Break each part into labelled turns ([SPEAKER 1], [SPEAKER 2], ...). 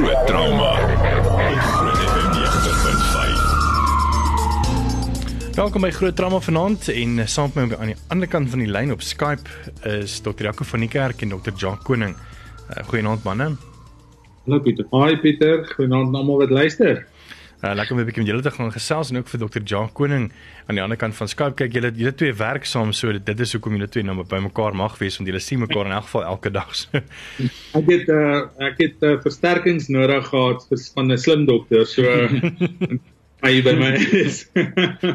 [SPEAKER 1] Groot trauma. Groot FM 90.5.
[SPEAKER 2] Welkom by Groot Trauma vanaand en saam met my aan die ander kant van die lyn op Skype is Dr. Jaco van die Kerk en Dr. Jacques Koning. Uh, Goeienaand manne.
[SPEAKER 3] Hallo Pieter. Hi Pieter. Goeienaand aan almal wat luister.
[SPEAKER 2] Uh, lekker om 'n bietjie met julle te gaan gesels en ook vir Dr. Jacques Koning aan die ander kant van Skype. Kyk, julle julle twee werk saam so dit is hoekom julle twee nou by mekaar mag wees want julle sien mekaar in elk geval elke dag.
[SPEAKER 3] ek het uh, ek het uh, versterkings nodig gehad van 'n slim dokter so hy by my is.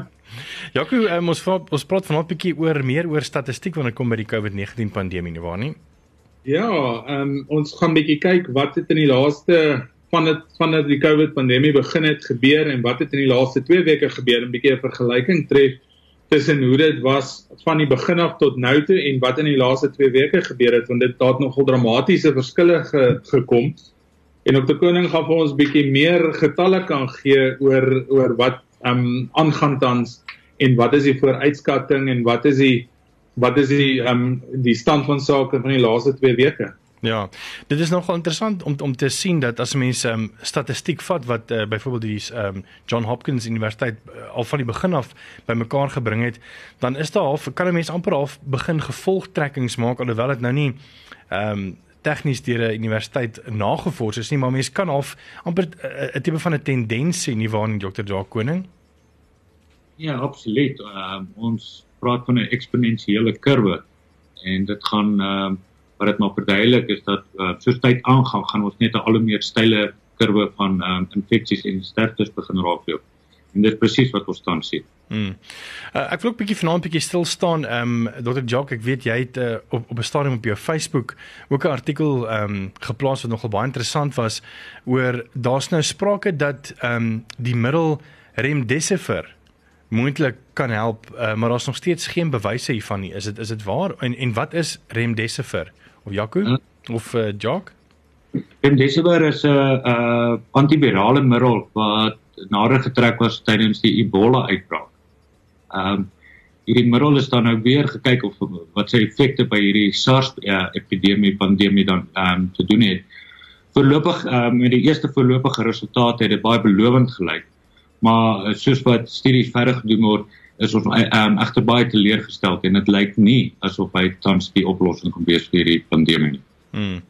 [SPEAKER 2] Jaco, um, ons vat, ons praat vanaand 'n bietjie oor meer oor statistiek wanneer dit kom by die COVID-19 pandemie, nie waar nie?
[SPEAKER 3] Ja, um, ons gaan bietjie kyk wat het in die laaste van dit van dit die COVID pandemie begin het gebeur en wat het in die laaste 2 weke gebeur en 'n bietjie 'n vergelyking tref tussen hoe dit was van die begin af tot nou toe en wat in die laaste 2 weke gebeur het want dit het nogal dramatiese verskille ge, gekom. En op die koning gaan vir ons bietjie meer getalle kan gee oor oor wat ehm um, aangaan tans en wat is die vooruitskatting en wat is die wat is die ehm um, die stand van sake van die laaste 2 weke?
[SPEAKER 2] Ja, dit is nogal interessant om om te sien dat as mense um, statistiek vat wat uh, byvoorbeeld die um, John Hopkins Universiteit uh, al van die begin af bymekaar gebring het, dan is daar half kan 'n mens amper half begin gevolgtrekkings maak alhoewel dit nou nie ehm um, tegnies deur 'n universiteit nagevors is nie, maar mense kan half amper eh, 'n tipe van 'n tendens sien nie waar in Dr. Jacques Koning.
[SPEAKER 4] Ja, absoluut. Uh, ons praat van 'n eksponensiële kurwe en dit gaan ehm uh, wat dit maar verduidelik is dat uh, soos tyd aangaan gaan ons net 'n al hoe meer steile kurwe van um, infeksies en sterftes begin raakloop. En dit presies wat ons tans sien.
[SPEAKER 2] Hmm. Uh, ek wil ook 'n bietjie vanaand bietjie stil staan. Ehm um, Dr. Jock, ek weet jy het uh, op op 'n stadium op jou Facebook ook 'n artikel ehm um, geplaas wat nogal baie interessant was oor daar's nou sprake dat ehm um, die middel Remdesivir moontlik kan help, uh, maar daar's nog steeds geen bewyse hiervan nie. Is dit is dit waar? En en wat is Remdesivir? of Jaco uh, of uh, Jock?
[SPEAKER 4] Remdesivir is 'n uh, uh, antivirale middel wat nader getrek was tydens die Ebola uitbraak. Ehm um, hierdie middel is dan nou weer gekyk of wat sy effekte by hierdie SARS uh, epidemie pandemie dan ehm um, te doen het. Voorlopig ehm um, met die eerste voorlopige resultate het dit baie belovend gelyk. Maar uh, soos wat studies verder gedoen word, is ons um, egter baie teleurgesteld en dit lyk nie asof hy tans die oplossing kan wees vir hierdie pandemie nie.
[SPEAKER 2] Hmm.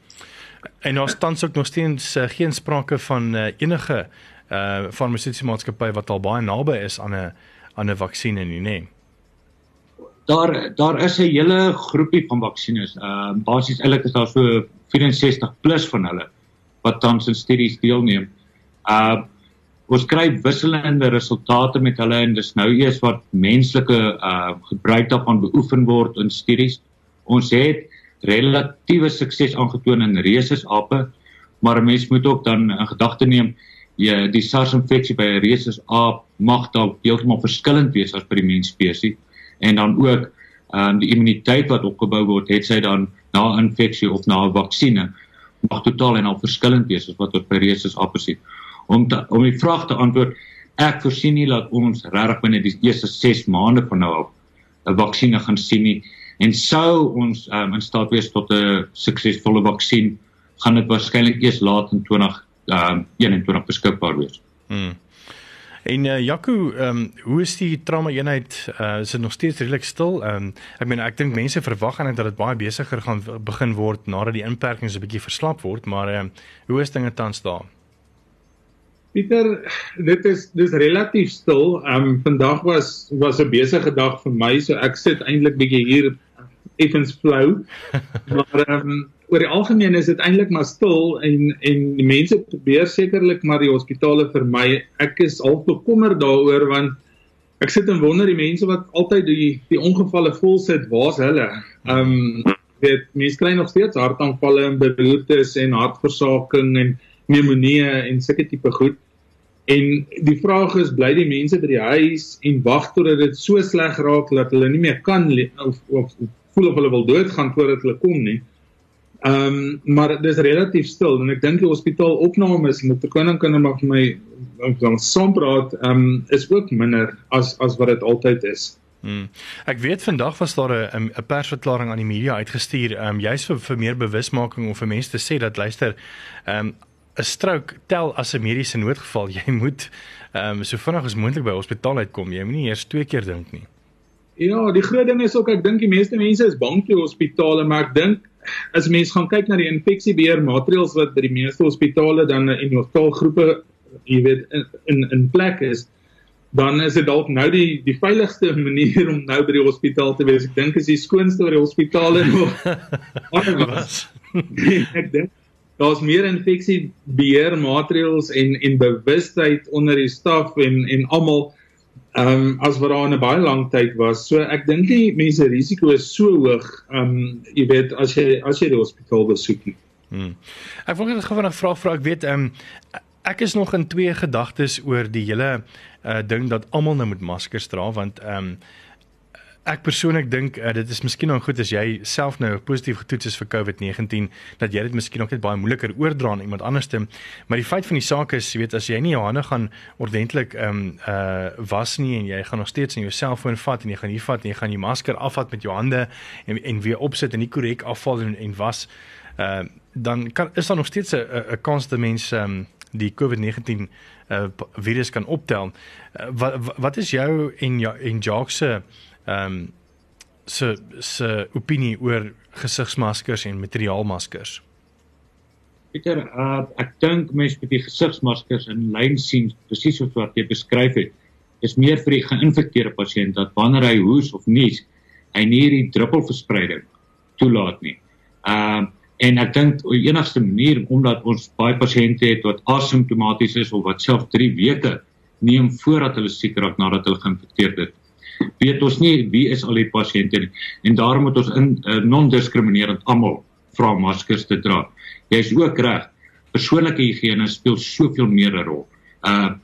[SPEAKER 2] En ons tans ook nog steeds uh, geen sprake van uh, enige uh farmaseutiese maatskappy wat al baie naby is aan 'n aan 'n vaksin nie, nê.
[SPEAKER 4] Daar daar is 'n hele groepie van vaksines. Uh basies eintlik is daar so 64 plus van hulle wat tans in studies deelneem. Uh ons kry wisselende resultate met hulle en dis nou eers wat menslike uh gebruik daarvan beoefen word in studies. Ons het relatiewe sukses aangetoon in rhesusape, maar 'n mens moet ook dan in gedagte neem jy die SARS-infeksie by 'n rhesusaap mag dalk heeltemal verskillend wees as by die mensspesies en dan ook um die immuniteit wat opgebou word, het sy dan na infeksie of na 'n vaksines mag totaal en al verskillend wees as wat ons by rhesusape sien om te, om die vraag te antwoord ek voorsien nie dat ons regtig binne die eerste 6 maande van nou af 'n vaksinne gaan sien nie en sou ons um, in staat wees tot 'n suksesvolle vaksin gaan dit waarskynlik eers laat in 20 um, 21 beskikbaar wees.
[SPEAKER 2] Hmm. En uh, Jaco, ehm um, hoe is die trauma eenheid? Uh, is dit nog steeds redelik stil? Ehm um, ek meen ek dink mense verwag aan dat dit baie besigger gaan begin word nadat die inperkings 'n bietjie verslap word, maar ehm um, hoe is dinge tans daar?
[SPEAKER 3] Pieter, dit is dis relatief stil. Ehm um, vandag was was 'n besige dag vir my, so ek sit eintlik bietjie hier effens flou. maar ehm um, oor die algemeen is dit eintlik maar stil en en die mense probeer sekerlik maar die hospitale vermy. Ek is al bekommer daaroor want ek sit en wonder die mense wat altyd die die ongevalle vol sit, waar's hulle? Ehm um, weet mense kry nog steeds hartaanvalle en beroertes en hartversaking en pneumonie en sulke tipe goed. En die vraag is bly die mense by die huis en wag totdat dit so sleg raak dat hulle nie meer kan of of voel of hulle wil doodgaan voordat hulle kom nie. Ehm um, maar dit is relatief stil en ek dink die hospitaal opnames met maar vir my dan sompraat ehm um, is ook minder as as wat dit altyd is.
[SPEAKER 2] Hmm. Ek weet vandag was daar 'n 'n persverklaring aan die media uitgestuur, ehm um, juis vir vir meer bewusmaking of vir mense te sê dat luister, ehm um, 'n stroke tel as 'n mediese noodgeval. Jy moet ehm um, so vinnig as moontlik by hospitaal uitkom. Jy moenie eers twee keer dink nie.
[SPEAKER 3] Ja, die groot ding is ook ek dink die meeste mense is bang vir hospitale, maar ek dink as mense gaan kyk na die infeksiebeheermaatreëls wat by die meeste hospitale dan in hospitaalgroepe jy weet in in, in plek is, dan is dit dalk nou die die veiligste manier om nou by die hospitaal te wees. Ek dink is die skoonste by die hospitale nog. ek dink daar's meer infeksie beheermaatreëls en en bewustheid onder die staf en en almal ehm um, as wat daar in 'n baie lang tyd was. So ek dink die mense risiko is so hoog, ehm um, jy weet as jy as jy die hospitaal besoek nie.
[SPEAKER 2] Hmm. Ek wil net gou 'n vraag vra. Ek weet ehm um, ek is nog in twee gedagtes oor die hele uh ding dat almal nou moet maskers dra want ehm um, ek persoonlik dink uh, dit is miskien nou goed as jy self nou positief getoets is vir COVID-19 dat jy dit miskien ook net baie moeiliker oordra aan iemand anderste. Maar die feit van die saak is, jy weet, as jy nie jou hande gaan ordentlik ehm um, uh was nie en jy gaan nog steeds in jou selfoon vat en jy gaan hier vat en jy gaan die masker afvat met jou hande en en weer opsit en nie korrek afval en en was uh dan kan is daar nog steeds 'n 'n kans dat mense ehm um, die COVID-19 uh virus kan optel. Uh, wat wat is jou en jou en Jacques se ehm um, se se opinie oor gesigsmaskers en materiaalmaskers?
[SPEAKER 4] Pieter, uh, ek dink mense met die gesigsmaskers in lyn sien presies soos wat jy beskryf het. Is meer vir die geïnfekteerde pasiënt dat wanneer hy hoes of nies, hy nie die druppelverspreiding toelaat nie. Ehm uh, en ek dink die enigste manier omdat ons baie pasiënte het wat asymptomaties is of wat self 3 weke neem voordat hulle siek raak nadat hulle geïnfekteerd het weet ons nie wie is al die pasiënte nie en daarom moet ons in uh, non-diskriminerend almal vra maskers te dra. Jy is ook reg. Persoonlike higiëne speel soveel meer 'n rol. Uh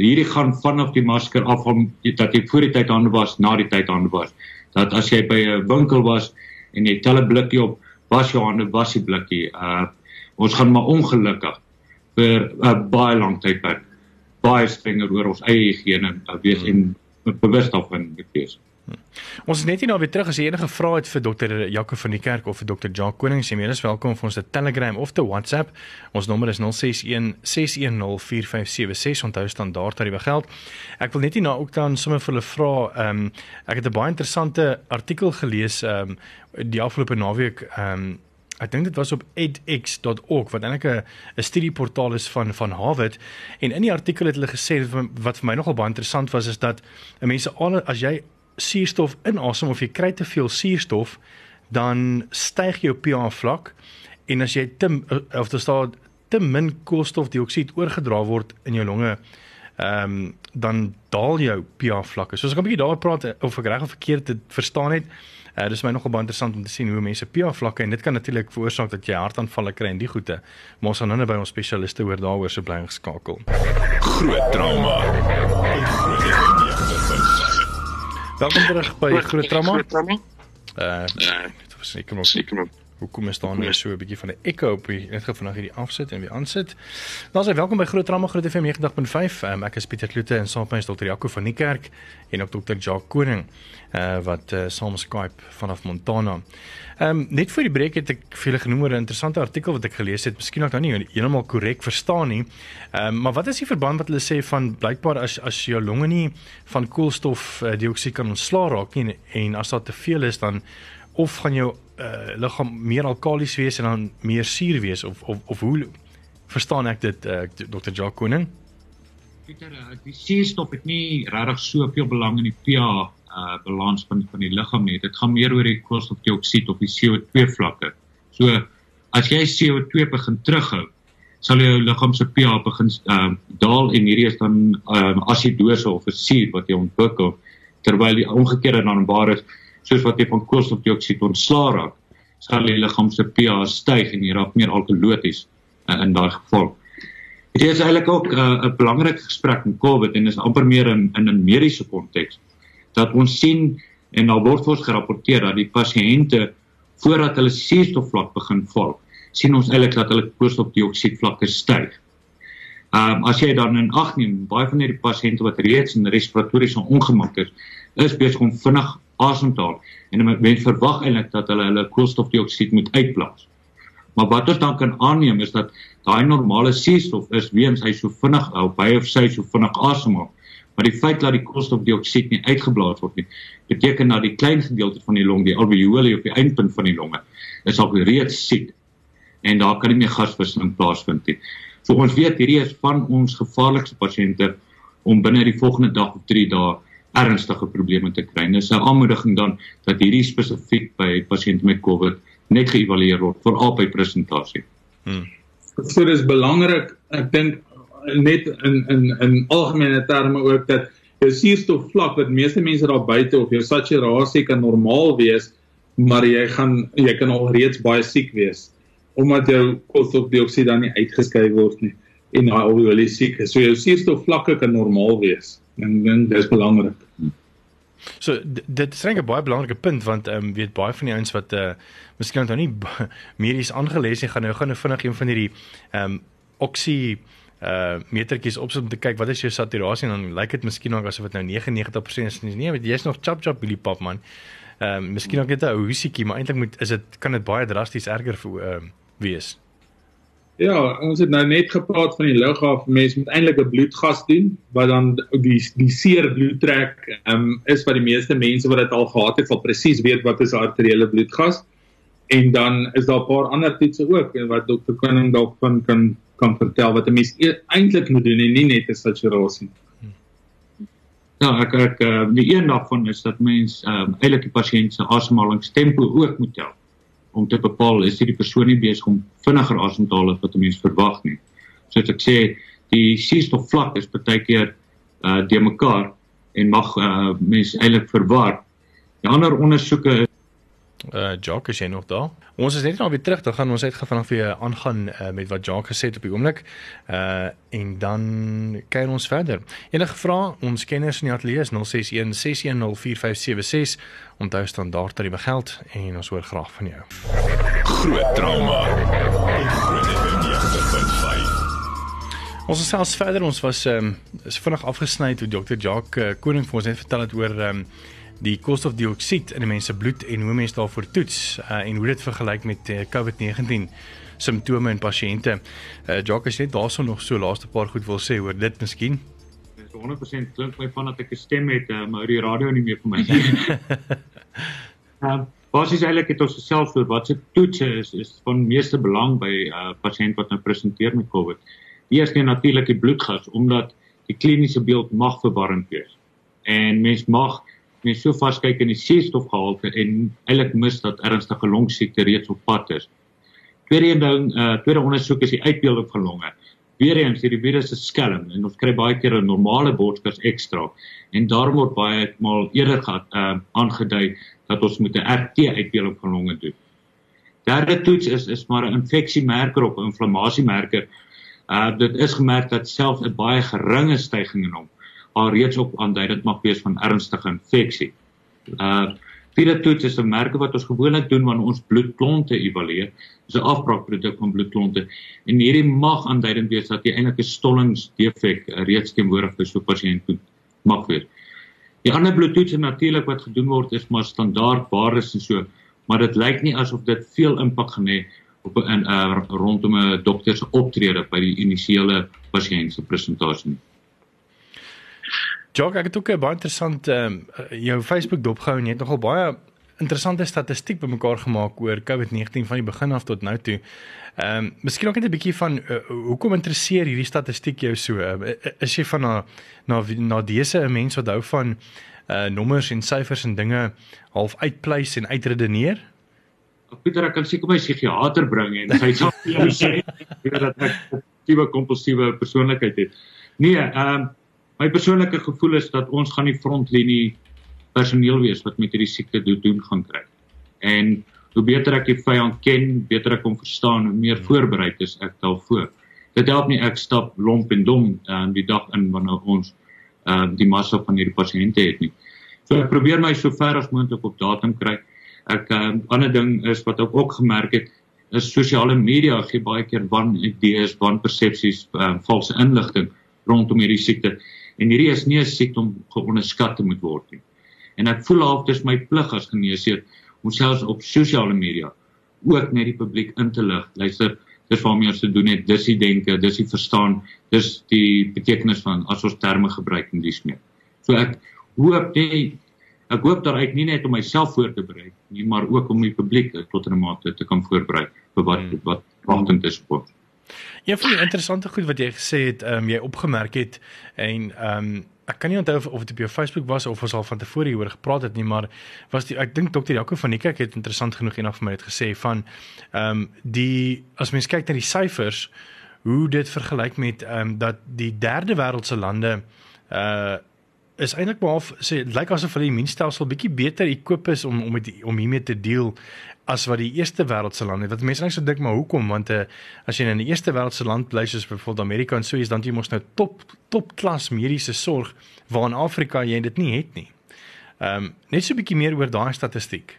[SPEAKER 4] hierdie gaan vanaf die masker af om dat jy voor die tyd hande was, na die tyd hande was. Dat as jy by 'n winkel was en jy tel 'n blikkie op, was jou hande was die blikkie. Uh ons gaan maar ongelukkig vir 'n uh, baie lang tyd. Baie strenger oor ons eie higiëne uh, wees hmm. en bewus daarvan wees.
[SPEAKER 2] Hmm. Ons is net hier nou weer terug as jy enige vrae het vir dokter Jaco van die kerk of vir dokter Jacques Koning, jy is welkom vir ons te Telegram of te WhatsApp. Ons nommer is 061 610 4576. Onthou standaard tariewe geld. Ek wil net hier nou ook dan sommer vir hulle vra, ehm um, ek het 'n baie interessante artikel gelees ehm um, die afgelope naweek ehm um, Ek dink dit was op edx.org wat eintlik 'n 'n studieportaal is van van Harvard en in die artikel het hulle gesê wat vir my nogal baie interessant was is dat mense as jy suurstof inasem of jy kry te veel suurstof dan styg jou pH vlak en as jy te of daar staan te min koolstofdioksied oorgedra word in jou longe ehm um, dan daal jou pH vlakke. So as ek 'n bietjie daaroor praat of ek reg of verkeerd dit verstaan het, Uh, dis my nogal baie interessant om te sien hoe mense pH vlakke en dit kan natuurlik veroorsaak dat jy hartaanvalle kry en die goeie. Maar ons gaan nou by ons spesialiste hoor daaroor so bly geskakel.
[SPEAKER 1] Groot trauma.
[SPEAKER 2] Welkom terug by Groot Trauma. Uh, dit was seker nog seker nog Hoekom is daar nou so 'n bietjie van 'n echo op hier? Net gou vanaand hierdie afsit en weer aansit. Dan sê welkom by Groot Drama Groot FM 90.5. Um, ek is Pieter Kloete en saam met my is Dr. Jaco van die kerk en ook Dr. Jacques Koning uh wat uh, saam Skype vanaf Montana. Ehm um, net voor die breek het ek vir julle genoem oor 'n interessante artikel wat ek gelees het. Miskien ook nou nie heeltemal korrek verstaan nie. Ehm um, maar wat is die verband wat hulle sê van blykbaar as as jou longe nie van koolstof uh, dioksied kan ontslaa raak nie en as daar te veel is dan of gaan jou uh, liggaam meer alkalies wees en dan meer suur wees of of of hoe verstaan ek dit uh, Dr. Jacques Koning?
[SPEAKER 4] Pieter, uh, die suurstof het nie regtig soveel belang in die pH uh balans van van die liggaam nie. Dit gaan meer oor die koolstofdioksied of die CO2 vlakke. So as jy CO2 begin terughou, sal jou liggaam se pH begin uh daal en hierdie is dan uh asidose of 'n suur wat jy ontwikkel terwyl die omgekeerde dan waar is soos wat jy van koolstofdioksied ontslaa raak, sal die liggaam se pH styg en jy raak meer alkaloties uh, in daai geval. Dit is eintlik ook eh, 'n uh, belangrike gesprek met COVID en is amper meer in in 'n mediese konteks dat ons sien en daar word ons gerapporteer dat die pasiënte voordat hulle suurstofvlak begin val, sien ons eintlik dat hulle koolstofdioksied vlakke styg. Ehm um, as jy dan in ag neem, baie van hierdie pasiënte wat reeds in respiratoriese ongemak is, is besig om vinnig asemhaal en men verwag eintlik dat hulle hulle koolstofdioksied moet uitblaas. Maar wat ons dan kan aanneem is dat daai normale suurstof is weens hy so vinnig op hy of sy so vinnig asemhaal. Maar die feit dat die koolstofdioksied nie uitgeblaas word nie, beteken dat die klein gedeelte van die long, die alveoli of die eindpunt van die longe, is al reeds siek en daar kan nie meer gaswisseling plaasvind nie. So ons weet hierdie is van ons gevaarlikste pasiënte om binne die volgende dag of 3 dae ernstige probleme te kry. Dis 'n aanmoediging dan dat hierdie spesifiek by pasiënte met COVID net geëvalueer word veral by presentasie.
[SPEAKER 3] Hmm. So dis belangrik, ek dink net in in in algemene terme ook dat jou suurstofvlak wat meeste mense daar buite of jou saturasie kan normaal wees, maar jy gaan jy kan al reeds baie siek wees omdat jou koolstofdioksied dan nie uitgeskei word nie en daai alveoli siek is. So jou suurstofvlakke kan normaal wees. En dan dis belangrik.
[SPEAKER 2] So dit is 'n baie belangrike punt want ehm um, weet baie van die ouens wat uh miskien nou nie medies aangelees het gaan nou gaan nou vinnig een van hierdie ehm um, oksie uh metertjies opsit om te kyk wat is jou saturasie en dan lyk dit miskien nog asof dit nou 99% is. Nee, want jy's nog chop chop billy pop man. Ehm um, miskien ook net 'n ou hoesiekie, maar eintlik moet is dit kan dit baie drasties erger vir ehm uh, wees.
[SPEAKER 3] Ja, ons het nou net gepraat van die lughawe. Mense moet eintlik 'n bloedgas doen wat dan die die seer bloed trek. Ehm um, is wat die meeste mense wat dit al gehad het, sal presies weet wat is arteriële bloedgas. En dan is daar 'n paar ander toetse ook wat dokter Koning dalk van kan kan vertel wat 'n mens e eintlik moet doen en nie net 'n saturasie.
[SPEAKER 4] Ja, ek ek uh, die een daarvan is dat mens ehm um, eintlik die pasiënt se asemhalingstempo ook moet tel om te bepaal is hierdie persoon nie besig om vinniger asem te haal as wat 'n mens verwag nie. So as ek sê die suurstofvlak is baie keer uh de mekaar en mag uh mense eintlik verwar. Die ander ondersoeke
[SPEAKER 2] Uh Jock is jy nog daar? Ons is net nou weer terug. Dan gaan ons uitgaan vanaf weer aangaan uh, met wat Jock gesê het op die oomblik. Uh en dan kyk ons verder. Enige vrae? Ons kenners in die ateljee is 061 6104576. Onthou standaard tariewe geld en ons hoor graag van jou.
[SPEAKER 1] Groot trauma. Groot
[SPEAKER 2] Ons het selfs verder ons was ehm um, is vinnig afgesny toe Dr. Jock uh, Koning vir ons net vertel het oor ehm um, die koolstofdioksied in 'n mens se bloed en hoe mense daarvoor toets uh, en hoe dit vergelyk met uh, COVID-19 simptome in pasiënte. Uh, Jock is net daarso nog so laaste paar goed wil sê oor dit miskien.
[SPEAKER 4] Dis 100% klink my van dat ek 'n stem het, uh, maar die radio nie meer vir my. Ehm uh, basies eintlik het ons self oor wat se toets is is van meeste belang by 'n uh, pasiënt wat nou presenteer met COVID. Eers net natuurlik die bloedgas omdat die kliniese beeld mag verwarrend wees. En mens mag mens so vaskyk in die suurstofgehalte en eintlik mis dat ernstige longsiekte reeds op pad is. Tweede ding, uh tweede ondersoek is die uitbeelding van longe. Weereens hierdie virus is skelm en ons kry baie keer 'n normale borskas ekstra en daarom word baie maal eerder gehad uh aangedui dat ons moet 'n RT uitbeelding van longe doen. Derde toets is is maar 'n infeksiemerker of inflammasiemerker. Uh dit is gemerk dat selfs 'n baie geringe stygings in hom al reeds op aandui dit mag wees van ernstige infeksie. Uh vierde toets is 'n merke wat ons gewoonlik doen wanneer ons bloedklonte evalueer. Dis 'n afbraakproduk van bloedklonte en hierdie mag aanduidend wees dat jy eintlik 'n stollingsdefek reeds teenwoordig is vir pasiënt mag wees. Die ander bloedtoetse natuurlik wat gedoen word is maar standaard waardes en so, maar dit lyk nie asof dit veel impak gaan hê op 'n uh, rondom 'n dokter se optrede by die initiële pasiënt se presentasie.
[SPEAKER 2] Jog, ek het ook 'n baie interessant ehm um, jou Facebook dopgehou en jy het nogal baie interessante statistiek bymekaar gemaak oor COVID-19 van die begin af tot nou toe. Ehm um, miskien ook net 'n bietjie van uh, hoekom interesseer hierdie statistiek jou so? Uh, is jy van na na na dese 'n mens wat hou van uh nommers en syfers en dinge half uitpleis en uitredeneer?
[SPEAKER 4] Pieter, ek kan seker my psigiater bring en hy sal vir jou sê dat ek 'n tipe kompulsiewe persoonlikheid het. Nee, ehm um, my persoonlike gevoel is dat ons gaan die frontlinie personeel wees wat met hierdie siekte doen, doen gaan kry. En hoe beter ek die vyand ken, beter ek hom verstaan, hoe meer voorbereid is ek daarvoor. Dit help nie ek stap lomp en dom aan uh, die dag in wanneer ons uh, die massa van hierdie pasiënte het nie. So ek probeer my so ver as moontlik op datum kry. Ek 'n uh, ander ding is wat ek ook gemerk het is sosiale media gee baie keer wan idees, wan persepsies, uh, valse inligting rondom hierdie siekte en hierdie is nie 'n siekte om geonderskat te moet word nie. En ek voel half dis my plig as geneesheer om selfs op sosiale media ook net die publiek in te lig. Luister, dis waarmee ons te doen het. Dis die denke, dis die verstaan, dis die betekenis van as ons terme gebruik in dies meer. So ek hoop net ek hoop daar uit nie net om myself voor te berei nie, maar ook om die publiek tot 'n mate te kan voorberei vir wat wat wagtend is op.
[SPEAKER 2] Een van die interessante goed wat jy gesê het, ehm um, jy opgemerk het en ehm um, ek kan nie onthou of, dit op jou Facebook was of ons al van tevore hieroor gepraat het nie, maar was die ek dink dokter Jaco van die kerk het interessant genoeg eendag vir my het gesê van ehm um, die as mens kyk na die syfers hoe dit vergelyk met ehm um, dat die derde wêreldse lande uh is eintlik behalf sê dit lyk asof hulle immuunstelsel bietjie beter ekoop is om om met om hiermee te deel as wat die eerste wêreldse lande. Wat mense net so dink maar hoekom? Want uh, as jy in 'n eerste wêreldse land bly soos byvoorbeeld Amerika en so is dan jy mos nou top top klas mediese sorg waar in Afrika jy dit nie het nie. Ehm um, net so 'n bietjie meer oor daai statistiek.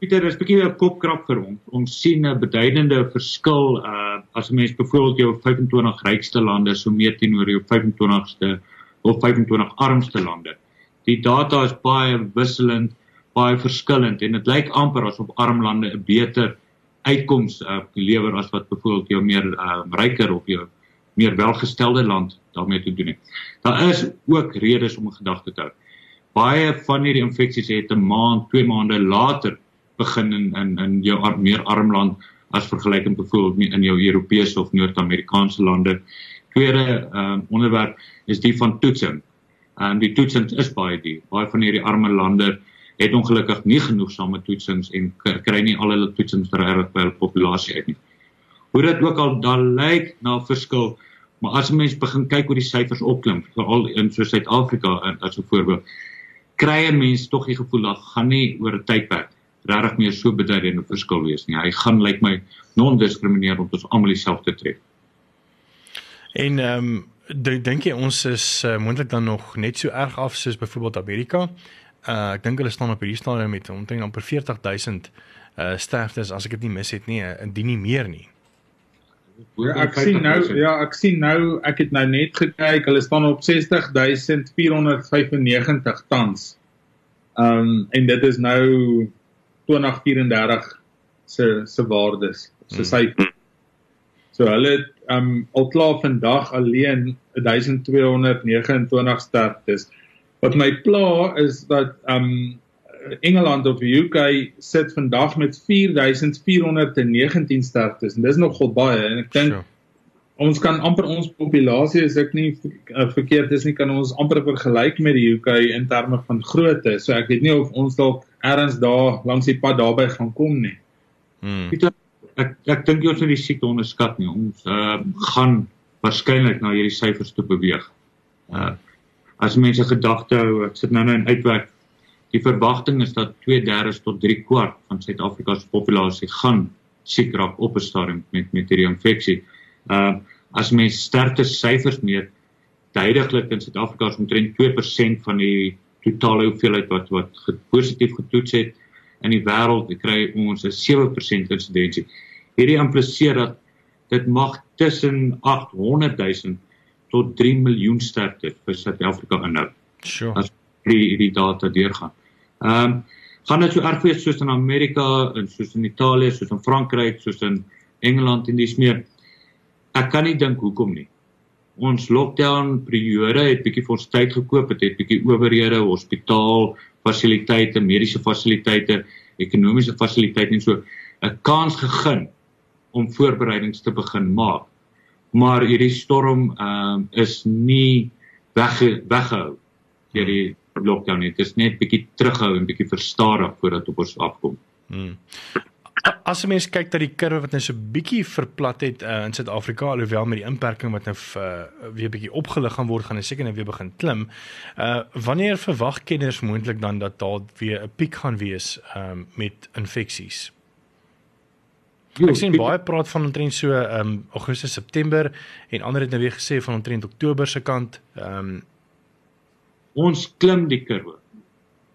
[SPEAKER 4] Pieter, is bietjie 'n kopkrap vir ons. Ons sien 'n beduidende verskil uh as 'n mens byvoorbeeld jou 25 rykste lande so meet teenoor jou 25ste of 25 armste lande. Die data is baie wisselend, baie verskillend en dit lyk amper asof arm lande 'n beter uitkoms uh, lewer as wat byvoorbeeld jou meer uh, ryker of jou meer welgestelde land daarmee te doen het. Daar is ook redes om 'n gedagte te hou. Baie van hierdie infeksies het 'n maand, 2 maande later begin in in in jou ar meer arm land as vergelykend byvoorbeeld in jou Europese of Noord-Amerikaanse lande. Tweede um, onderwerp is die van toetsing. En die toetsing is baie duur. Baie van hierdie arme lande het ongelukkig nie genoegsame toetsings en kry nie al hulle toetsings reg by hul populasie uit nie. Hoe dit ook al dan lyk na verskil, maar as mense begin kyk hoe die syfers opklim, veral in so Suid-Afrika as 'n voorbeeld, kry 'n mens tog die gevoel dat gaan nie oor 'n tydperk regtig meer so beduidende verskil wees nie. Hy gaan lyk my non-diskrimineer om ons almal dieselfde tref.
[SPEAKER 2] En ehm um, dink jy ons is uh, moontlik dan nog net so erg af soos byvoorbeeld Amerika? Uh ek dink hulle staan op hierdie stadium met omtrent amper 40000 uh sterftes as ek dit nie mis het nie, indien nie meer nie.
[SPEAKER 3] Ja, ek sien nou ja, ek sien nou ek het nou net gekyk, hulle staan op 60495 tans. Um en dit is nou 2034 se se waardes, se syfer. Hmm. So hulle het um al klaar vandag alleen 1229 sterftes. Wat my pla is dat um Engeland of die UK sit vandag met 4419 sterftes en dis nogal baie en ek dink sure. ons kan amper ons populasie as ek nie uh, verkeerd is nie kan ons amper vergelyk met die UK in terme van grootte. So ek weet nie of ons dalk ergens daar langs die pad daarby gaan kom nie.
[SPEAKER 4] Hmm. Pieter, ek ek dink jy ons moet die siekte onderskat nie. Ons uh, gaan waarskynlik na hierdie syfers toe beweeg. Uh as mense gedagte hou, ek sit nou nou in uitwerk. Die verwagting is dat 2/3 tot 3 kwart van Suid-Afrika se populasie gaan siek raak op 'n stadium met met hierdie infeksie. Uh as mense sterkte syfers meet, duidelik in Suid-Afrika is omtrent 2% van die totale hoeveelheid wat wat positief getoets het in die wêreld kry ons 'n 7% insidensie. Hierdie impliseer dat dit mag tussen 800 000 tot 3 miljoen sterftes vir Suid-Afrika inhou.
[SPEAKER 2] Sure.
[SPEAKER 4] As die die data deurgaan. Ehm um, gaan dit so erg wees soos in Amerika en soos in Italië, soos in Frankryk, soos in Engeland en dis meer. Ek kan nie dink hoekom nie. Ons lockdown periode het bietjie vir ons tyd gekoop, het, het bietjie owerhede, hospitaal, fasiliteite, mediese fasiliteite, ekonomiese fasiliteite en so 'n kans gegee om voorbereidings te begin maak. Maar hierdie storm ehm uh, is nie wegge, weggehou deur die lockdown nie. Dit is net bietjie terughou en bietjie verstadig voordat op ons afkom. Hmm.
[SPEAKER 2] As mens kyk dat die kurwe wat nou so bietjie verplat het uh, in Suid-Afrika alhoewel met die inperking wat nou uh, weer bietjie opgelig gaan word, gaan hy seker nou weer begin klim. Uh wanneer verwag kenners moontlik dan dat daar weer 'n piek gaan wees um, met infeksies? Ek sien baie praat van omtrent so ehm um, Augustus, September en ander het nou weer gesê van omtrent Oktober se kant. Ehm um,
[SPEAKER 4] ons klim die kurwe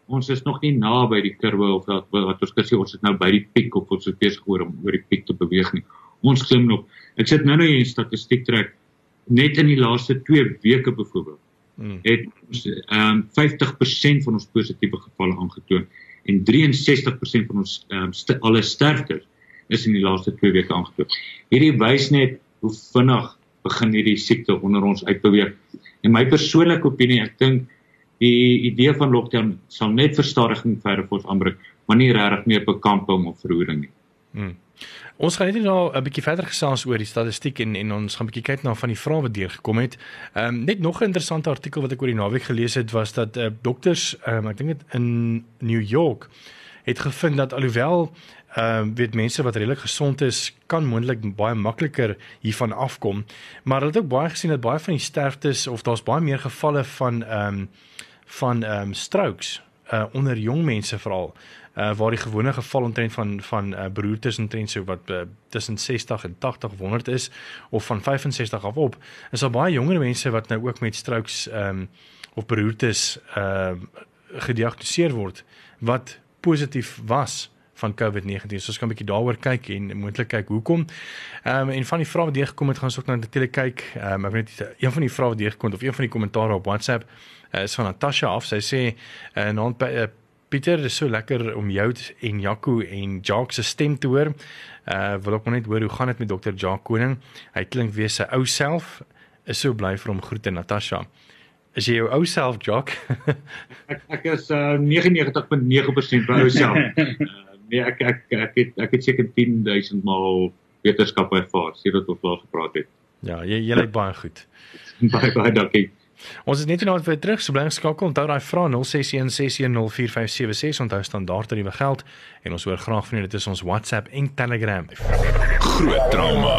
[SPEAKER 4] ons is nog nie naby die kurwe of wat wat ons gesê ons is nou by die piek of ons is besig oor om oor die piek te beweeg nie. Ons klim nog. Ek sit nou nou hier in statistiek trek net in die laaste 2 weke byvoorbeeld. Hmm. Het ons ehm um, 50% van ons positiewe gevalle aangetoon en 63% van ons ehm um, st alle sterftes is in die laaste 2 weke aangetref. Hierdie wys net hoe vinnig begin hierdie siekte onder ons uitbeweeg. En my persoonlike opinie, ek dink die idee van lockdown sal net verstadiging verder ons aanbring, maar nie regtig meer bekamping of verhoeding nie.
[SPEAKER 2] Hmm. Ons gaan net nou 'n bietjie verder gesels oor die statistiek en en ons gaan bietjie kyk na van die vrae wat deurgekom het. Ehm um, net nog 'n interessante artikel wat ek oor die naweek gelees het was dat uh, dokters, ehm um, ek dink dit in New York het gevind dat alhoewel ehm um, weet mense wat redelik gesond is kan moontlik baie makliker hiervan afkom, maar hulle het ook baie gesien dat baie van die sterftes of daar's baie meer gevalle van ehm um, van ehm um, strokes uh, onder jong mense veral. Uh, waar die gewone geval omtrent van van uh, beroertes omtrent so wat uh, tussen 60 en 80 of 100 is of van 65 af op is daar baie jonger mense wat nou ook met strokes um, of beroertes uh, gediagnoseer word wat positief was van COVID-19. So ons kan 'n bietjie daaroor kyk en moontlik kyk hoekom. Ehm um, en van die vrae wat deur gekom het, gaan ons ook nou natuurlik kyk. Ehm um, ek weet net een van die vrae wat deur gekom het of een van die kommentare op WhatsApp uh, is van Natasha af. Sy sê 'n uh, uh, Pieter, dit is so lekker om jou en Jaco en Jacques se stem te hoor. Uh wil ook net hoor hoe gaan dit met Dr. Jacques Koning? Hy klink weer sy ou self. Is so bly vir hom groete Natasha. Is jy jou ou self, Jacques?
[SPEAKER 4] ek ek is uh 99.9% by ou self. nee, ek ek ek het ek het seker 10000 maal wetenskap ervaar sedert ons laas gepraat het.
[SPEAKER 2] Ja, jy jy lyk baie goed.
[SPEAKER 4] baie baie dankie.
[SPEAKER 2] Ons is net nou weer terug, so bly geskakel. Onthou daai vrae 0616104576 onthou standaard tariewe geld en ons hoor graag van julle dit is ons WhatsApp en Telegram.
[SPEAKER 1] Groot trauma.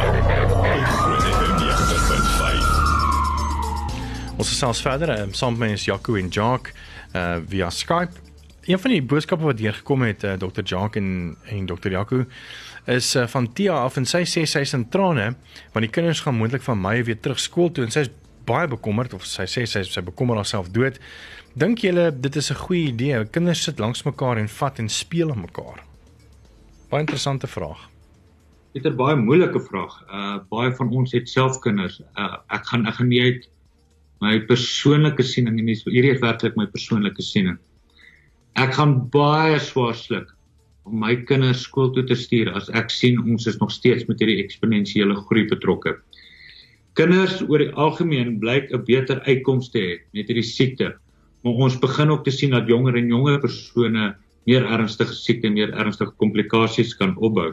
[SPEAKER 2] Ons gesels verder um, saam met ons Jaco en Jock uh via Skype. Een van die boodskappe wat deurgekom het uh, Dr. Jock en en Dr. Jaco is uh, van Tia af en sy sê sy is in trane want die kinders gaan moontlik van Mei weer terug skool toe en sy is baie bekommerd of sy sê sy sy bekommer haarself dood. Dink julle dit is 'n goeie idee? Kinders sit langs mekaar en vat en speel met mekaar. Baie interessante vraag.
[SPEAKER 4] Dit is 'n baie moeilike vraag. Uh baie van ons het self kinders. Uh ek gaan ek gaan nie uit my persoonlike siening en hierdie is werklik my persoonlike siening. Ek gaan baie swaar sluk om my kinders skool toe te stuur as ek sien ons is nog steeds met hierdie eksponensiële groei betrokke kinders oor die algemeen blyk 'n beter uitkoms te hê met hierdie siekte. Maar ons begin ook te sien dat jonger en jonger persone meer ernstige siekte en meer ernstige komplikasies kan opbou.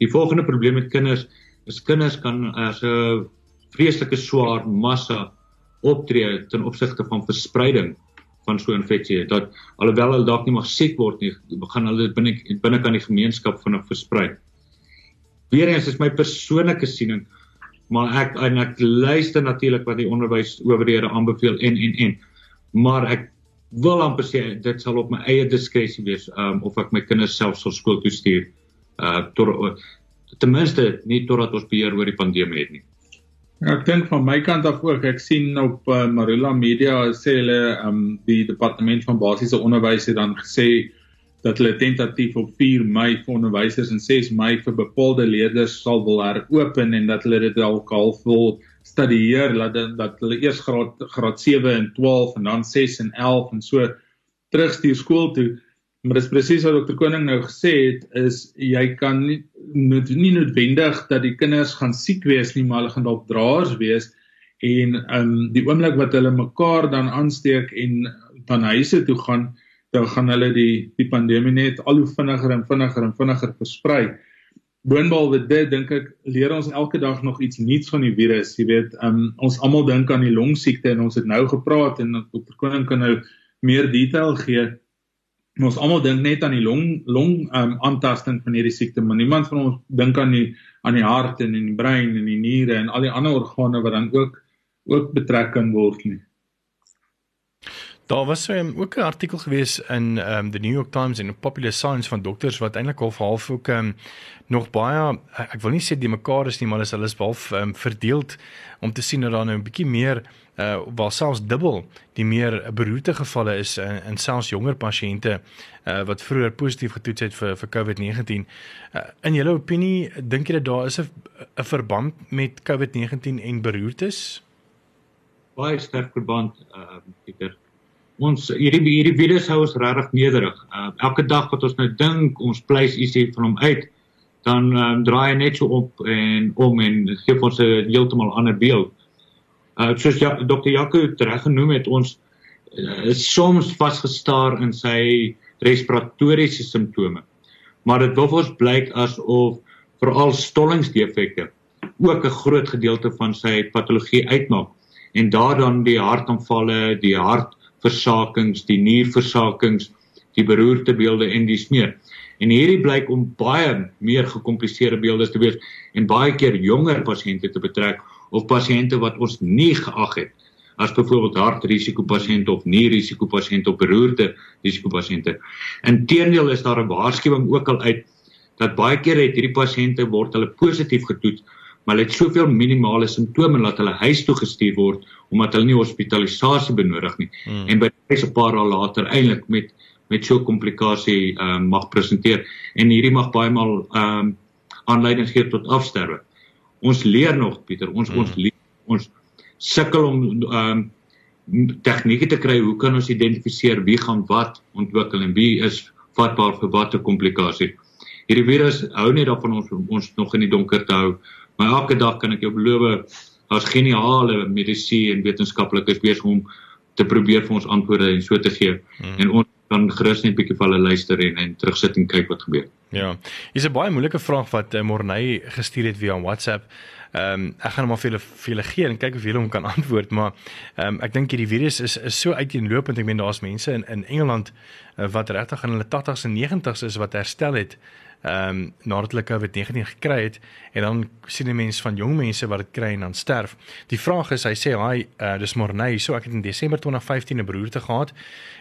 [SPEAKER 4] Die volgende probleem met kinders is kinders kan as 'n vreeslike swaar massa optree ten opsigte van verspreiding van so 'n infeksie dat alhoewel hulle dalk nie mag siek word nie, begin hulle binne binne kan die gemeenskap vinnig versprei. Weereens is my persoonlike siening maar ek en ek luister natuurlik wat die onderwysowerhede aanbeveel en en en maar ek wil amper sê dit sal op my eie diskresie wees um, of ek my kinders self sal skool toe stuur uh tot ten minste nie totdat ons beheer oor die pandemie het nie
[SPEAKER 3] Ek dink van my kant af ook ek sien op uh, Marula Media sê hulle um die departement van basiese onderwys het dan gesê dat hulle tentatief op 4 Mei vir onderwysers en 6 Mei vir bepaalde leerders sal wil heropen en dat hulle dit dalk half wil studieer dat dat hulle eers graad graad 7 en 12 en dan 6 en 11 en so terugstuur skool toe. Maar dis presies wat Dr Koning nou gesê het is jy kan nie nie noodwendig dat die kinders gaan siek wees nie, maar hulle gaan dalk draers wees en um die oomblik wat hulle mekaar dan aansteek en van huise toe gaan dan gaan hulle die die pandemie net al hoe vinniger en vinniger en vinniger versprei. Boonbehalwe dit dink ek leer ons elke dag nog iets nuuts van die virus. Jy weet, um, ons almal dink aan die longsiekte en ons het nou gepraat en Dr. Koning kan nou meer detail gee. Ons almal dink net aan die long long um, aantasting van hierdie siekte, maar niemand van ons dink aan die aan die hart en in die brein en die niere en al die ander organe wat dan ook ook betrek kan word nie.
[SPEAKER 2] Daar was um, ook 'n artikel gewees in um the New York Times en Popular Science van dokters wat eintlik half half ook um nog baie ek wil nie sê die mekaar is nie maar hulle is half um verdeeld om te sien dat daar nou 'n bietjie meer uh waar selfs dubbel die meer beroerte gevalle is in, in selfs jonger pasiënte uh wat vroeër positief getoets het vir vir COVID-19. Uh, in julle opinie dink jy dat daar is 'n 'n verband met COVID-19 en beroertes?
[SPEAKER 4] Baie sterk verband uh Pieter ons hierdie hierdie virus hou ons regtig nederig. Uh, elke dag wat ons nou dink ons pleis ietsie van hom uit, dan um, draai hy net so op en om en gee ons 'n heeltemal ander beeld. Uh soos ja, Dr. Jaco reg genoem het, ons uh, soms vasgestaar in sy respiratoriese simptome. Maar dit wil ons blyk asof veral stollingsdefekte ook 'n groot gedeelte van sy patologie uitmaak en daar dan die hartaanvalle, die hartversakings, die nierversakings, die beroertebeelde en dis meer. En hierdie blyk om baie meer gekompliseerde beelde te wees en baie keer jonger pasiënte te betrek of pasiënte wat ons nie geag het as byvoorbeeld hartrisikopasiënte of nierrisikopasiënte of beroerte risikopasiënte. Inteendeel is daar 'n waarskuwing ook al uit dat baie keer het hierdie pasiënte word hulle positief getoets maar hulle het soveel minimale simptome dat hulle huis toe gestuur word omdat hulle nie hospitalisasie benodig nie hmm. en by 'n paar dae later eintlik met met so 'n komplikasie ehm um, mag presenteer en hierdie mag baie maal ehm um, aanleiding gee tot afsterwe. Ons leer nog Pieter, ons mm. ons leer, ons sukkel om ehm um, tegnieke te kry hoe kan ons identifiseer wie gaan wat ontwikkel en wie is vatbaar vir watter komplikasie. Hierdie virus hou net daarvan ons ons nog in die donker te hou. Maar elke dag kan ek jou beloof daar's geniale medisy en wetenskaplikes besig om te probeer vir ons antwoorde en so te gee. Mm. En ons kan gerus net 'n bietjie vir hulle luister en en terugsit en kyk wat gebeur.
[SPEAKER 2] Ja. Hier's 'n baie moeilike vraag wat uh, Morney gestuur het via WhatsApp. Ehm um, ek gaan hom maar vir julle vir julle gee en kyk of julle hom kan antwoord, maar ehm um, ek dink hierdie virus is is so uiteenlopend. Ek meen daar's mense in in Engeland uh, wat regtig in hulle 80s en 90s is wat herstel het ehm um, nadat hulle COVID-19 gekry het en dan sien jy mense van jong mense wat dit kry en dan sterf. Die vraag is, hy sê hy uh, dis Morney, so ek het in Desember 2015 'n broerte gehad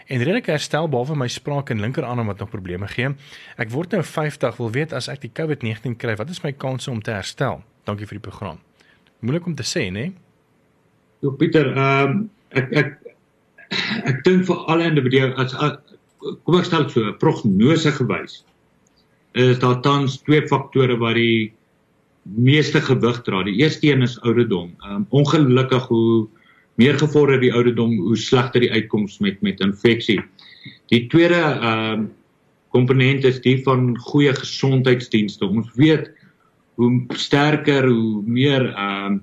[SPEAKER 2] en redelik herstel behalwe my spraak en linkerarm wat nog probleme gee. Ek word nou 50, wil weet as ek die COVID-19 kry, wat is my kanse om te herstel? Dankie vir die program. Moeilik om te sê, né? Nee?
[SPEAKER 4] Jo Pieter, ehm um, ek ek ek dink vir alle individue as, as kom ek stel so prognose gewys is daar tans twee faktore wat die meeste gewig dra. Die eerste een is ouderdom. Um ongelukkig hoe meer gevorder die ouderdom, hoe slegter die uitkoms met met infeksie. Die tweede um komponent is die van goeie gesondheidsdienste. Ons weet hoe sterker, hoe meer um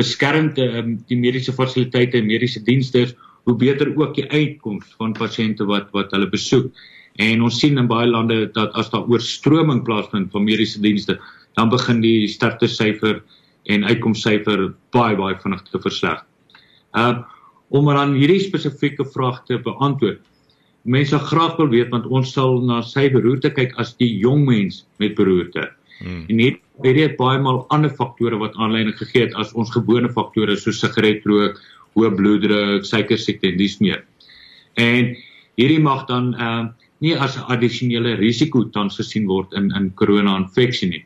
[SPEAKER 4] beskermd um, die mediese fasiliteite en mediese dienste is, hoe beter ook die uitkoms van pasiënte wat wat hulle besoek. En ons sien in baie lande dat as daar oorstroming plaasvind van mediese dienste, dan begin die sterftesyfer en uitkomsyfer baie baie vinnig te versleg. Uh om dan hierdie spesifieke vraag te beantwoord. Mense graag wil weet want ons sal na sy beroerte kyk as die jong mens met beroerte. Hmm. En het jy baie maal ander faktore wat aanleiding gegee het as ons gewone faktore soos sigaretrook, hoë bloeddruk, suiker siekte en dis meer. En hierdie mag dan uh nie as 'n addisionele risiko tans gesien word in in korona-infeksie nie.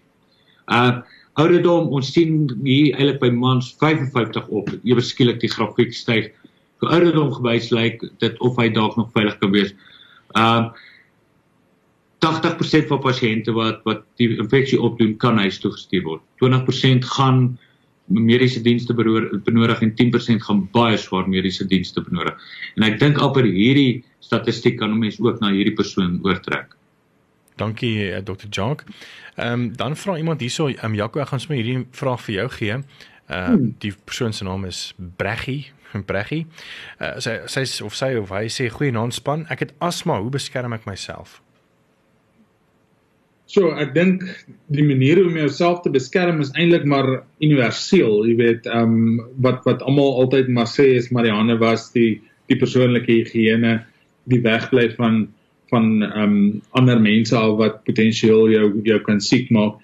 [SPEAKER 4] Uh ouderdom, ons sien hier eintlik by mans 55 op, ewe skielik die grafiek styg. Ouderdom gewys lyk dit of hy dalk nog veilig kan wees. Uh 80% van pasiënte wat wat die infeksie opdoen kan huis toe gestuur word. 20% gaan mediese dienste benodig en 10% gaan baie swaar mediese dienste benodig. En ek dink al per hierdie statistiek kan mense ook na hierdie persoon oortrek.
[SPEAKER 2] Dankie eh, Dr. Jock. Ehm um, dan vra iemand hierso, ehm um, Jaco, ek gaan sommer hierdie vraag vir jou gee. Ehm uh, hmm. die persoon se naam is Breggie, Breggie. Uh, sy sy of sy of hy sê goeie naam span. Ek het asma, hoe beskerm ek myself?
[SPEAKER 3] So, ek dink die manier om jouself te beskerm is eintlik maar universeel. Jy weet, ehm um, wat wat almal altyd maar sê is Marianne was die die persoonlike higiëne, die wegbly van van ehm um, ander mense al wat potensieel jou jou kan siek maak.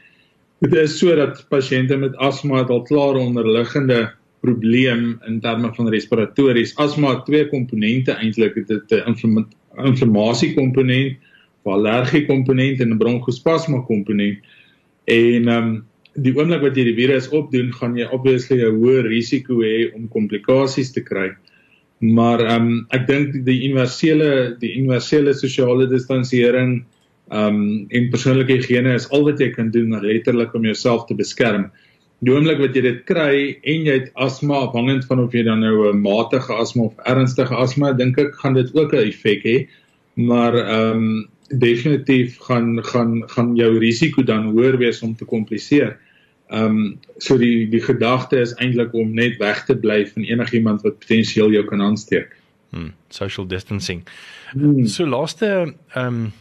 [SPEAKER 3] Dit is sodat pasiënte met asma al klaar onderliggende probleem in terme van respiratories. Asma het twee komponente eintlik, dit 'n inflammasie komponent 'n allergie komponent en 'n bronkospasma komponent. En ehm um, die oomblik wat jy die virus opdoen, gaan jy obviously 'n hoër risiko hê om komplikasies te kry. Maar ehm um, ek dink die universele die universele sosiale distansiering ehm um, en persoonlike higiëne is al wat jy kan doen letterlik om jouself te beskerm. Die oomblik wat jy dit kry en jy het asma afhangend van of jy dan nou 'n matige asma of ernstige asma, dink ek gaan dit ook 'n effek hê. Maar ehm um, definitief gaan gaan gaan jou risiko dan hoër wees om te kompliseer. Ehm um, so die die gedagte is eintlik om net weg te bly van enigiemand wat potensieel jou kan aansteek.
[SPEAKER 2] Hmm, social distancing. Hmm. So laaste ehm um,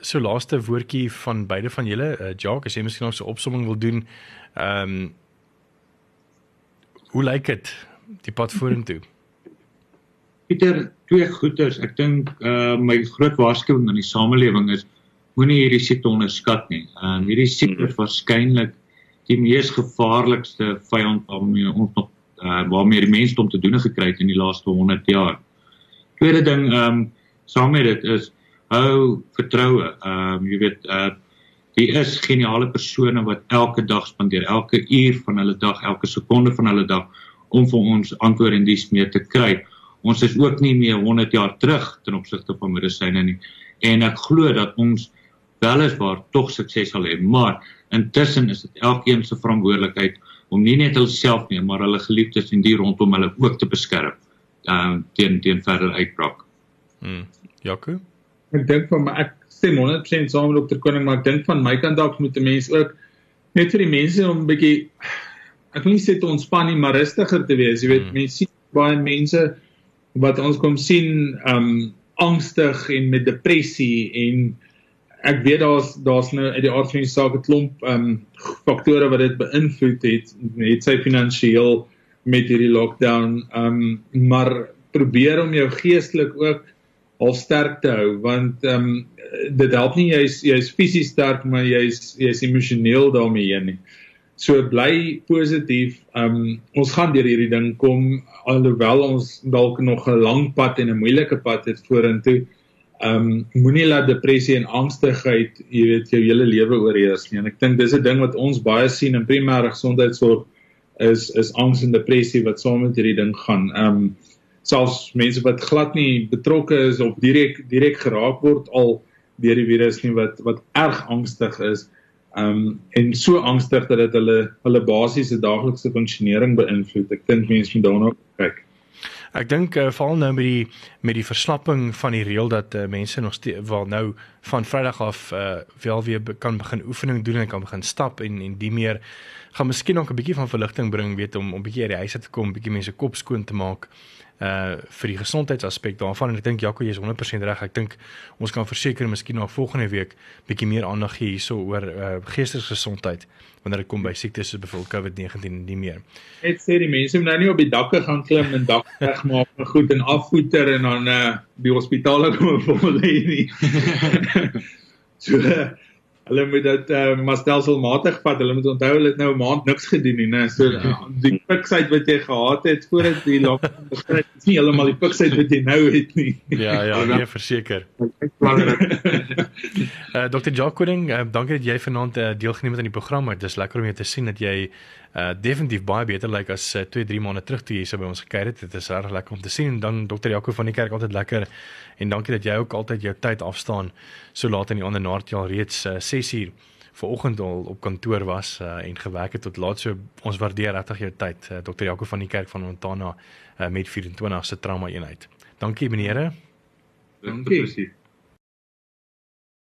[SPEAKER 2] so laaste woordjie van beide van julle, uh, Jacques, as jy miskien nog so 'n opsomming wil doen. Ehm um, Hoe lyk dit die pad vorentoe?
[SPEAKER 4] Pieter, twee goeters. Ek dink uh my groot waarskuwing aan die samelewing is moenie hierdie siekte onderskat nie. Ehm uh, hierdie siekte is waarskynlik die mees gevaarlikste vyand waarmee ons nog uh waarmee die mensdom te doen gekry het in die laaste 100 jaar. Tweede ding ehm um, saam met dit is hou vertroue. Ehm um, jy weet uh die is geniale persone wat elke dag spandeer, elke uur van hulle dag, elke sekonde van hulle dag om vir ons antwoorde en dies mee te kry. Ons is ook nie meer 100 jaar terug ten opsigte van medisyne nie. En ek glo dat ons weliswaar tog sukses sal hê, maar intussen is dit elkeen se verantwoordelikheid om nie net hulself nie, maar hulle geliefdes en die rondom hulle ook te beskerm uh, teen teen verdere uitbraak.
[SPEAKER 2] Hm. Jaco?
[SPEAKER 3] Ek dink van my ek stem 100% saam met dokter Koning, maar ek dink van my kant af moet 'n mens ook net vir die mense om 'n bietjie ek wil nie sê te ontspan nie, maar rustiger te wees. Jy weet, hmm. mense sien baie mense wat ons kom sien um angstig en met depressie en ek weet daar's daar's nou uit die aard van die saak 'n klomp um faktore wat dit beïnvloed het net sy finansiëel met hierdie lockdown um maar probeer om jou geestelik ook al sterk te hou want um dit help nie jy's jy's fisies sterk maar jy's jy's emosioneel daarmee heen nie. So bly positief. Um ons gaan deur hierdie ding kom alhoewel ons dalk nog 'n lang pad en 'n moeilike pad het vorentoe ehm um, moenie laat depressie en angstigheid, jy weet, jou hele lewe oorheers nie. En ek dink dis 'n ding wat ons baie sien in primêre gesondheidsorg is is angs en depressie wat saam met hierdie ding gaan. Ehm um, selfs mense wat glad nie betrokke is of direk direk geraak word al deur die virus nie wat wat erg angstig is. Um, en so angstig dat dit hulle hulle basiese daaglikse funksionering beïnvloed. Ek dink mense moet daarna kyk.
[SPEAKER 2] Ek dink uh, veral nou met die met die verslapping van die reël dat uh, mense nog steeds wel nou van Vrydag af uh, wel weer be kan begin oefening doen en kan begin stap en en die meer gaan miskien ook 'n bietjie van verligting bring weet om om bietjie uit die huis uit te kom, bietjie mense kop skoon te maak uh vir die gesondheidsaspek daarvan en ek dink Jaco jy is 100% reg. Ek dink ons kan verseker miskien na volgende week bietjie meer aandag gee hierso oor uh geestesgesondheid wanneer dit kom by siektes soos byvoorbeeld COVID-19 en nie meer.
[SPEAKER 3] Net sê die mense moet nou nie op die dakke gaan klim en dak regmaak en goed en afvoeter en dan uh die hospitale kom vol lê nie. so hulle moet dit uh, maar stelselmatig vat. Hulle moet onthou hulle het nou 'n maand niks gedoen nie, né? So die piksheid wat jy gehad het voordat die lockdown begin, is nie heeltemal die piksheid wat jy nou het nie.
[SPEAKER 2] Ja, ja, nee, verseker. uh, eh, Dr. Jacqueline, uh, dankie dat jy vanaand uh, deelgeneem het aan die program. Dit is lekker om jou te sien dat jy uh definitief baie beter lyk like as 2 uh, 3 maande terug toe jy so by ons gekuier het. Dit is reg lekker om te sien en dan Dr. Jaco van die kerk altyd lekker en dankie dat jy ook altyd jou tyd afstaan so laat in die ander naart jy al reeds uh, 6 uur vanoggend al op kantoor was uh, en gewerk het tot laat so ons waardeer regtig jou tyd uh, Dr. Jaco van die kerk van Montana uh, met 24 se trauma eenheid. Dankie meneere.
[SPEAKER 3] Dankie.